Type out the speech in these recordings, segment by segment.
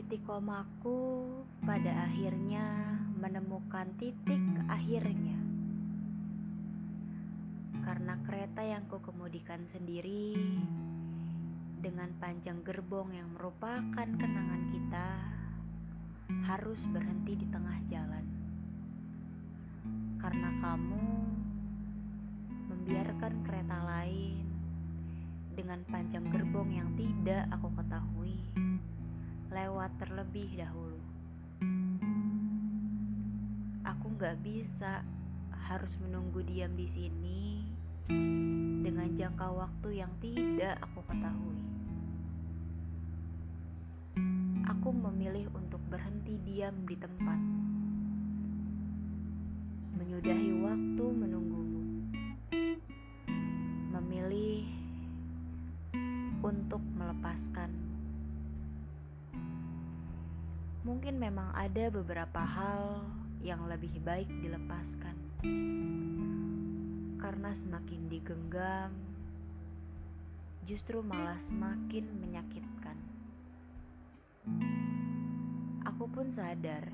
Komaku pada akhirnya menemukan titik akhirnya. Karena kereta yang kukemudikan sendiri dengan panjang gerbong yang merupakan kenangan kita harus berhenti di tengah jalan. Karena kamu membiarkan kereta lain dengan panjang gerbong yang tidak aku ketahui lewat terlebih dahulu. Aku gak bisa harus menunggu diam di sini dengan jangka waktu yang tidak aku ketahui. Aku memilih untuk berhenti diam di tempat, menyudahi waktu menunggumu, memilih untuk melepaskan Mungkin memang ada beberapa hal yang lebih baik dilepaskan. Karena semakin digenggam, justru malah semakin menyakitkan. Aku pun sadar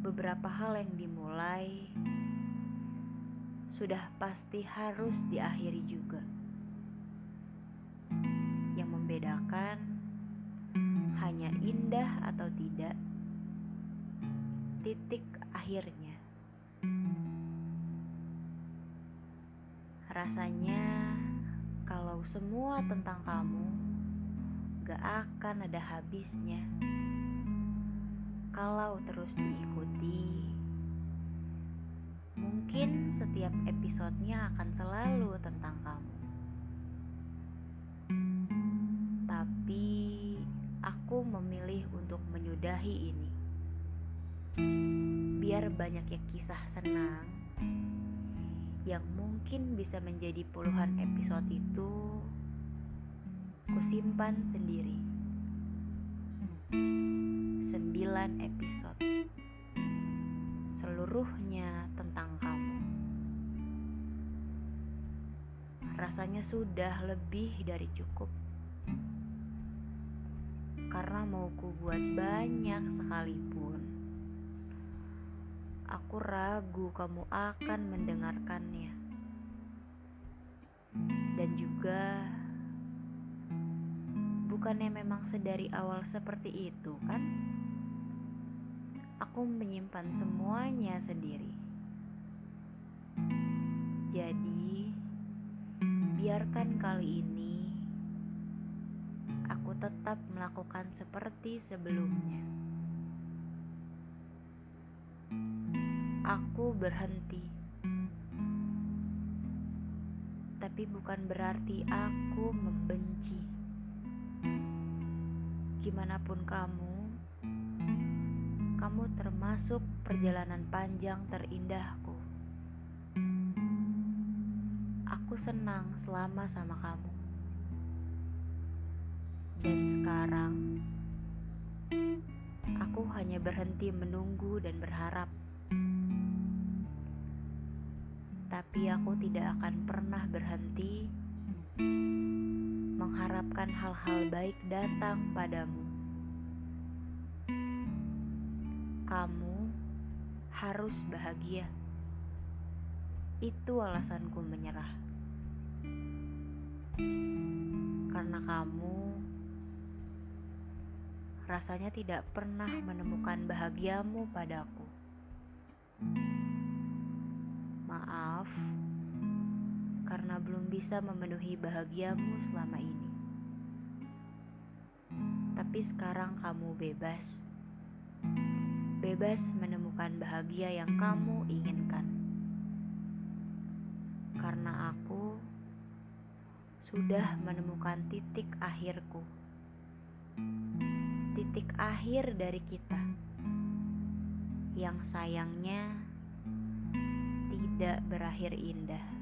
beberapa hal yang dimulai sudah pasti harus diakhiri juga. Yang membedakan indah atau tidak, titik akhirnya. Rasanya, kalau semua tentang kamu gak akan ada habisnya. Kalau terus diikuti, mungkin setiap episodenya akan selalu tentang kamu. Aku memilih untuk menyudahi ini. Biar banyak yang kisah senang yang mungkin bisa menjadi puluhan episode itu kusimpan sendiri. Sembilan episode. Seluruhnya tentang kamu. Rasanya sudah lebih dari cukup karena mau ku buat banyak sekalipun. Aku ragu kamu akan mendengarkannya. Dan juga bukannya memang sedari awal seperti itu kan? Aku menyimpan semuanya sendiri. Jadi, biarkan kali ini tetap melakukan seperti sebelumnya. Aku berhenti, tapi bukan berarti aku membenci. Gimanapun kamu, kamu termasuk perjalanan panjang terindahku. Aku senang selama sama kamu. Dan sekarang, aku hanya berhenti menunggu dan berharap. Tapi aku tidak akan pernah berhenti mengharapkan hal-hal baik datang padamu. Kamu harus bahagia. Itu alasanku menyerah. Karena kamu rasanya tidak pernah menemukan bahagiamu padaku. Maaf, karena belum bisa memenuhi bahagiamu selama ini. Tapi sekarang kamu bebas. Bebas menemukan bahagia yang kamu inginkan. Karena aku sudah menemukan titik akhirku titik akhir dari kita yang sayangnya tidak berakhir indah.